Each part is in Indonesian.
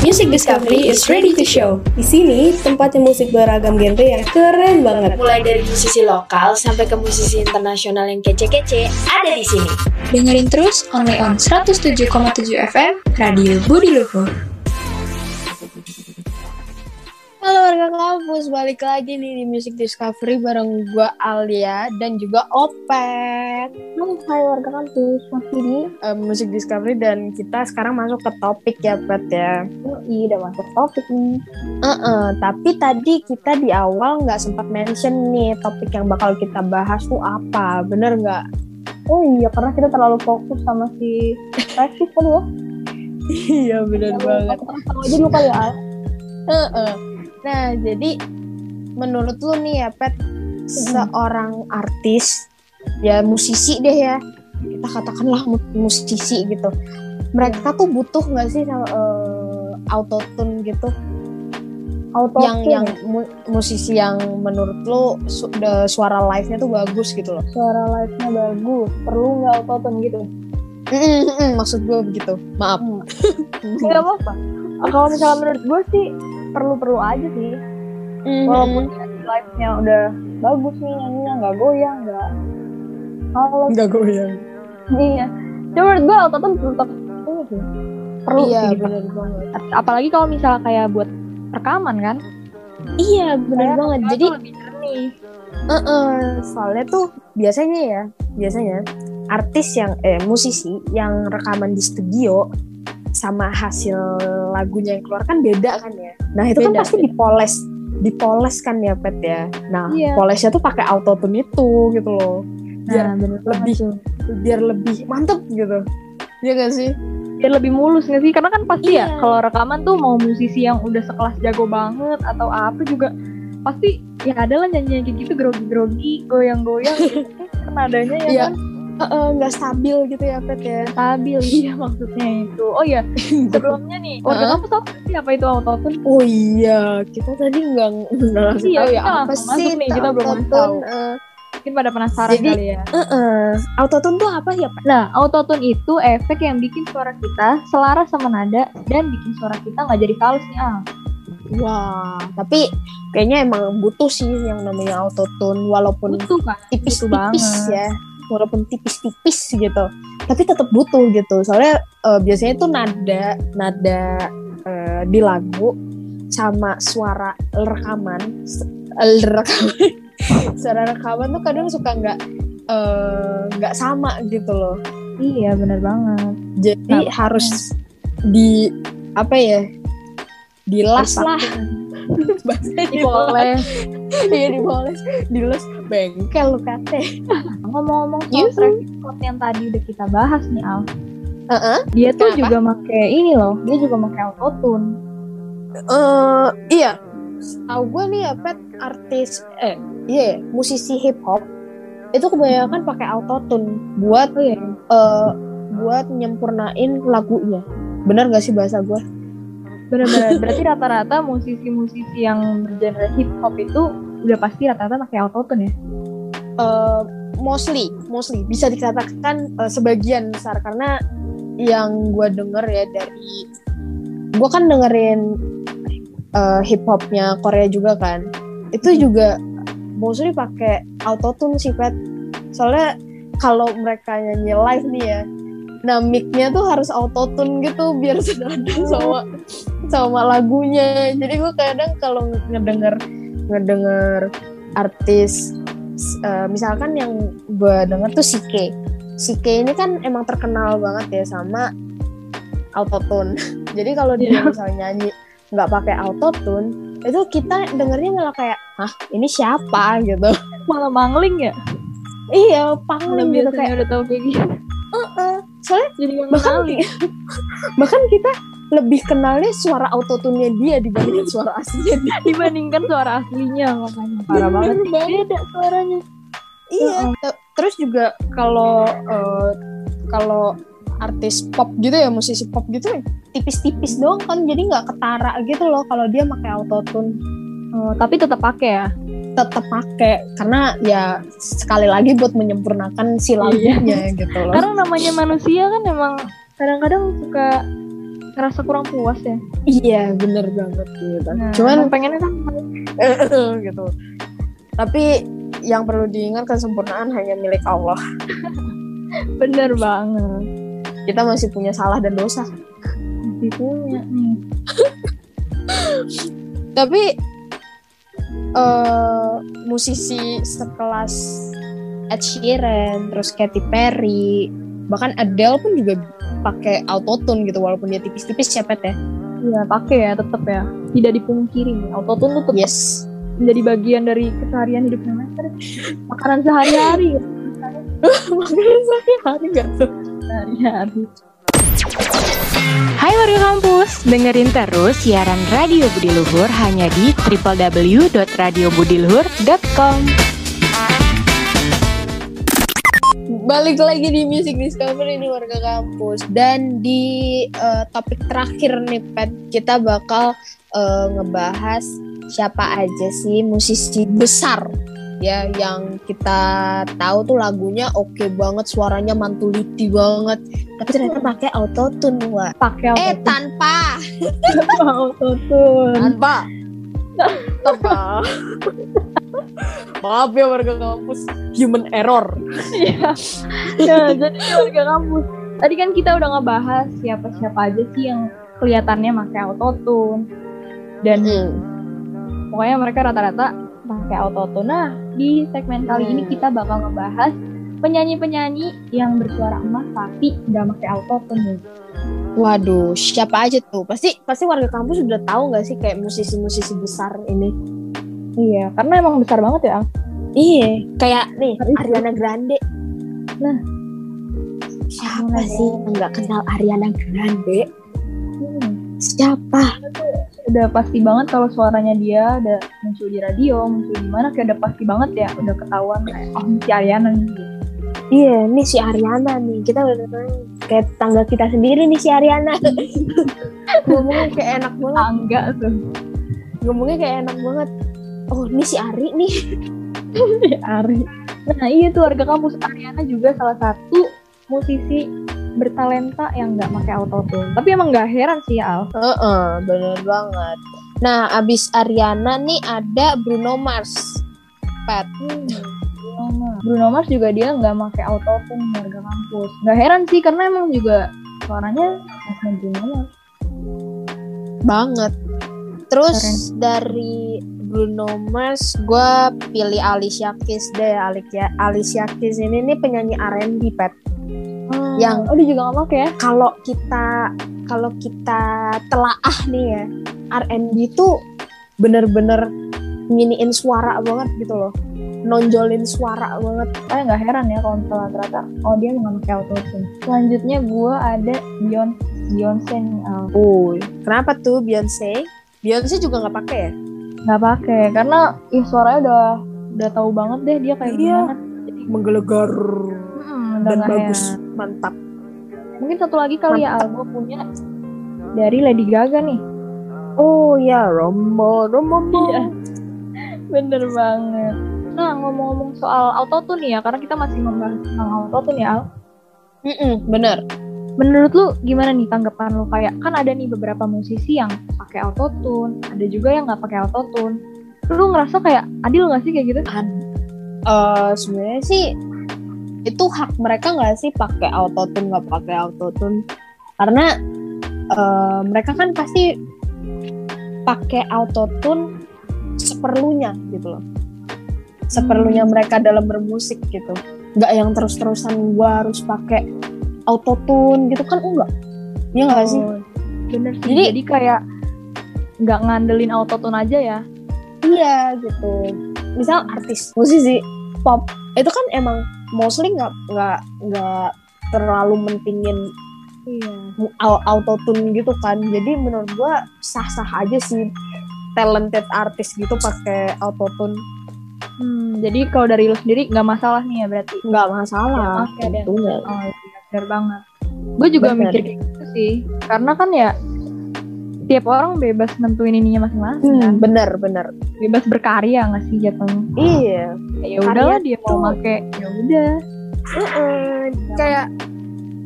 Music Discovery is ready to show. Di sini tempatnya musik beragam genre yang keren banget. Mulai dari musisi lokal sampai ke musisi internasional yang kece-kece ada di sini. Dengerin terus only on 107,7 FM Radio Budi Luhur. Halo warga kampus, balik lagi nih di Music Discovery bareng gue Alia dan juga Opet. Halo, hai warga kampus, masih di uh, Music Discovery dan kita sekarang masuk ke topik ya Pet ya. Oh, iya, udah masuk topik nih. Uh -uh, tapi tadi kita di awal nggak sempat mention nih topik yang bakal kita bahas tuh apa, bener nggak? Oh iya, karena kita terlalu fokus sama si Rexy kali ya. iya bener ya, banget. Sama aja dulu kali ya. Uh -uh. Nah, jadi menurut lu nih ya, Pet, seorang artis, ya musisi deh ya, kita katakanlah musisi gitu. Mereka tuh butuh nggak sih uh, autotune gitu? Auto yang yang mu musisi yang menurut lu su the, suara live-nya tuh bagus gitu loh. Suara live-nya bagus, perlu nggak autotune gitu? Mm -mm, maksud gue begitu. Maaf. Hmm. Gak apa-apa. Kalau misalnya menurut gue sih perlu-perlu aja sih. Mm-hmm. walaupun live-nya udah bagus nih nyanyinya nggak goyang nggak kalau nggak goyang. Iya. Cuma menurut gue autotune tetap ini sih. Perlu iya sih benar banget apalagi kalau misalnya kayak buat rekaman kan? Iya benar banget. jadi lebih jernih. Uh -uh, soalnya tuh biasanya ya biasanya artis yang eh musisi yang rekaman di studio sama hasil lagunya yang keluar kan beda kan ya. Nah itu kan beda, kan pasti beda. dipoles, dipoles kan ya Pet ya. Nah iya. polesnya tuh pakai autotune itu gitu loh. Biar nah, lebih tuh. biar lebih mantep gitu. Iya gak sih? Biar lebih mulus gak sih? Karena kan pasti ya, iya. ya kalau rekaman tuh mau musisi yang udah sekelas jago banget atau apa juga pasti ya ada lah nyanyi kayak gitu grogi-grogi, goyang-goyang gitu. kan adanya ya iya. kan nggak uh, stabil gitu ya Pet ya? Stabil iya maksudnya itu. Oh iya sebelumnya nih warga uh? kamu tahu sih apa itu autotune oh iya kita tadi nggak nggak langsung iya, tahu ya apa sih nih kita belum tahu. uh, mungkin pada penasaran Jadi, kali ya. uh -uh. autotune tuh apa ya Pak? nah autotune itu efek yang bikin suara kita selaras sama nada dan bikin suara kita nggak jadi false nih ah. Wah, tapi kayaknya emang butuh sih yang namanya autotune walaupun tipis-tipis ya walaupun tipis-tipis gitu tapi tetap butuh gitu. Soalnya uh, biasanya tuh nada nada uh, di lagu sama suara rekaman rekaman suara rekaman tuh kadang suka nggak eh, nggak uh, sama gitu loh. Iya benar banget. Jadi nah, harus di apa ya dilas lah. Dipoles. Iya dipoles. Diles bengkel lu kate ngomong-ngomong soal traffic code yang tadi udah kita bahas nih Al. Uh -uh. dia tuh Kenapa? juga pakai ini loh dia juga pakai autotune. Uh, iya. Tahu gue nih ya pet artis eh iya yeah, musisi hip hop itu kebanyakan pakai autotune buat oh, iya. uh, buat nyempurnain lagunya. Benar gak sih bahasa gue benar-benar. Berarti rata-rata musisi-musisi yang bergenre hip hop itu udah pasti rata-rata pakai autotune ya? Uh, mostly mostly. Bisa dikatakan uh, sebagian besar. Karena yang gue denger ya dari gue kan dengerin uh, hip hopnya Korea juga kan. Itu hmm. juga mostly pakai autotune sih pet. Soalnya kalau mereka nyanyi live nih ya nah mic-nya tuh harus autotune gitu biar senada sama sama lagunya. Jadi gue kadang kalau ngedenger ngedenger artis uh, misalkan yang gue denger tuh Sike. Sike ini kan emang terkenal banget ya sama autotune. Jadi kalau dia yeah. misalnya nyanyi nggak pakai autotune itu kita dengernya malah kayak hah ini siapa? gitu. Malah mangling ya? Iya pangling gitu kayak udah tahu kayak gitu uh -uh. soalnya jadi bahkan bahkan kita lebih kenalnya suara autotune dia dibandingkan suara aslinya. Dia. dibandingkan suara aslinya makanya parah banget. beda suaranya. Iya. Uh terus juga kalau uh, kalau artis pop gitu ya musisi pop gitu tipis-tipis doang kan jadi nggak ketara gitu loh kalau dia pakai autotune. Oh, tapi tetap pakai ya? Tetap pakai karena ya sekali lagi buat menyempurnakan si lagunya iya. gitu loh. Karena namanya manusia kan emang kadang-kadang suka ngerasa kurang puas ya. iya bener banget gitu Nah, cuman pengennya kan gitu tapi yang perlu diingat kesempurnaan hanya milik Allah bener banget. kita masih punya salah dan dosa Masih punya nih. tapi eh musisi sekelas Ed Sheeran terus Katy Perry bahkan Adele pun juga pakai autotune gitu walaupun dia tipis-tipis cepet ya Iya pakai ya tetap ya. Tidak dipungkiri nih. Autotune tuh tetap yes menjadi bagian dari keseharian hidupnya Master. Makanan sehari-hari. ya. makanya saya hari gak tuh Sehari-hari. Hai warga kampus, dengerin terus siaran Radio Budi Luhur hanya di www.radiobudiluhur.com. balik lagi di Music Discovery ini warga kampus. Dan di eh, topik terakhir nih Pet kita bakal eh, ngebahas siapa aja sih musisi besar ya yang kita tahu tuh lagunya oke banget suaranya mantuliti banget. Tapi ternyata pakai autotune wah Pakai eh autotune. tanpa autotune. tanpa. Tanpa maaf ya warga kampus human error Iya. Nah, jadi warga kampus. Tadi kan kita udah ngebahas siapa-siapa aja sih yang kelihatannya pakai autotune. Dan pokoknya mereka rata-rata pakai autotune. Nah, di segmen kali ini Hmm. kita bakal ngebahas penyanyi-penyanyi yang bersuara emas tapi nggak pakai autotune. Waduh, siapa aja tuh? Pasti pasti warga kampus udah tahu nggak sih kayak musisi-musisi besar ini? Iya, karena emang besar banget ya. Iya, kayak nih. Ariana Grande. Nah. siapa Ariana sih yang nggak kenal Ariana Grande? Hmm. Siapa? Udah pasti banget kalau suaranya dia ada muncul di radio, muncul di mana kayak udah pasti banget ya, udah ketahuan kayak oh si Ariana nih. Iya, nih si Ariana nih. Kita udah kayak tangga kita sendiri nih si Ariana. Ngomongnya kayak enak banget. Angga tuh. Ngomongnya kayak enak banget. Oh, ini si Ari nih. Ari. Nah iya tuh warga kampus Ariana juga salah satu musisi bertalenta yang nggak pakai autotune. Tapi emang nggak heran sih ya Al. Heeh, bener banget. Nah, abis Ariana nih ada Bruno Mars. Pat. Bruno Mars. Bruno Mars juga dia nggak pakai autotune warga kampus. Nggak heran sih karena emang juga suaranya khasnya Bruno Mars. banget. Terus Keren. dari Bruno Mars, gue pilih Alicia Keys deh. Alicia, Alicia Keys ini nih penyanyi R&B, Pet. Yang- oh dia juga pakai ya? Kalau kita kalau kita telaah nih ya, R&B tuh bener-bener nginiin suara banget gitu loh. Nonjolin suara banget. Saya nggak heran ya kalau misalnya ternyata oh dia nggak pakai autotune. Selanjutnya gue ada Beyonce, Beyonce Al. Oh, kenapa tuh Beyonce? Beyonce juga nggak pakai ya? Nggak pakai karena ih suaranya udah udah tahu banget deh dia kayak Iya. gimana. Jadi Menggelegar hmm, dan bagus, heran. mantap. Mungkin satu lagi kali ya Al gue punya dari Lady Gaga nih. Oh ya, Romo, Romo, Iya. Bener banget. Nah ngomong-ngomong soal autotune nih ya karena kita masih membahas tentang autotune ya Al. Mm-mm, bener. Menurut lu gimana nih tanggapan lu? Kayak kan ada nih beberapa musisi yang pakai autotune, ada juga yang nggak pakai autotune. Lu ngerasa kayak adil nggak sih kayak gitu? Eh sebenarnya sih itu hak mereka nggak sih pakai autotune nggak pakai autotune? Karena eh, mereka kan pasti pakai autotune seperlunya gitu loh. Seperlunya mereka dalam bermusik gitu. Nggak yang terus-terusan gua harus pakai autotune gitu kan enggak ya nggak sih Oh, Bener sih. Jadi- Jadi, kayak nggak ngandelin autotune aja ya. Iya gitu. Misal artis musisi pop itu kan emang mostly nggak nggak nggak terlalu mentingin Iya. autotune gitu kan. Jadi menurut gua sah-sah aja sih talented artis gitu pakai autotune Hmm, jadi kalau dari lu sendiri nggak masalah nih ya berarti. nggak masalah. Oke deh. tentunya. Oh bener banget. Gue juga Bener. mikir kayak gitu sih. Karena kan ya tiap orang bebas nentuin ininya masing-masing kan. Hmm, bener bener. Bebas berkarya nggak sih jatuhnya? Iya. Ya udahlah dia mau make ya udah. Mm-mm. Kayak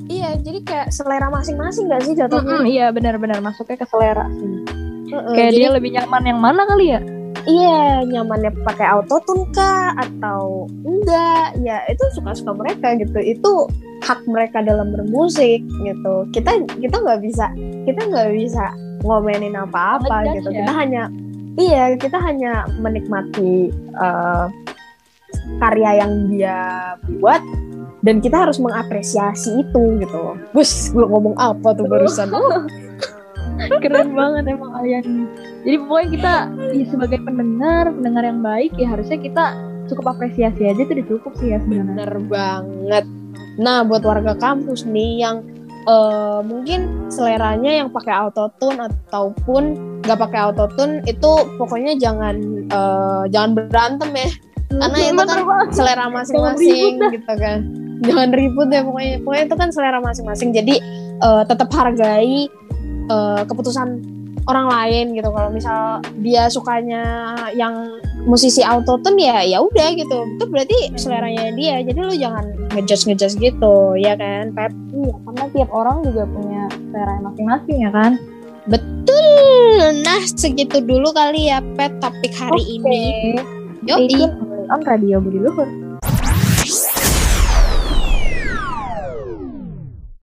iya jadi kayak selera masing-masing gak sih jatuhnya Mm-mm, iya benar-benar masuknya ke selera sih. Heeh, Kayak jadi dia lebih nyaman yang mana kali ya? iya nyamannya pakai autotune kah atau enggak ya itu suka-suka mereka gitu itu hak mereka dalam bermusik gitu kita kita nggak bisa kita nggak bisa ngomenin apa-apa gitu ya? kita hanya iya kita hanya menikmati eh, karya yang dia buat dan kita harus mengapresiasi itu gitu bus gue ngomong apa tuh barusan Keren banget emang kalian. Jadi pokoknya kita ya, sebagai pendengar, pendengar yang baik ya harusnya kita cukup apresiasi aja itu udah cukup sih ya sebenarnya. Bener banget. Nah, buat warga kampus nih yang eh, mungkin seleranya yang pakai autotune ataupun nggak pakai autotune itu pokoknya jangan eh, jangan berantem ya. Karena itu kan selera masing-masing gitu kan. Jangan ribut ya pokoknya. Pokoknya itu kan selera masing-masing. Jadi eh, tetap hargai eh, keputusan orang lain gitu. Kalau misal dia sukanya yang musisi autotune ya ya udah gitu. Itu berarti seleranya dia. Jadi lu jangan ngejudge ngejudge gitu, ya kan, Pep? Iya, karena tiap orang juga punya selera masing-masing ya kan. Betul. Nah, segitu dulu kali ya, Pep, topik hari ini. Stay Yoi. on Radio Budi Luhur.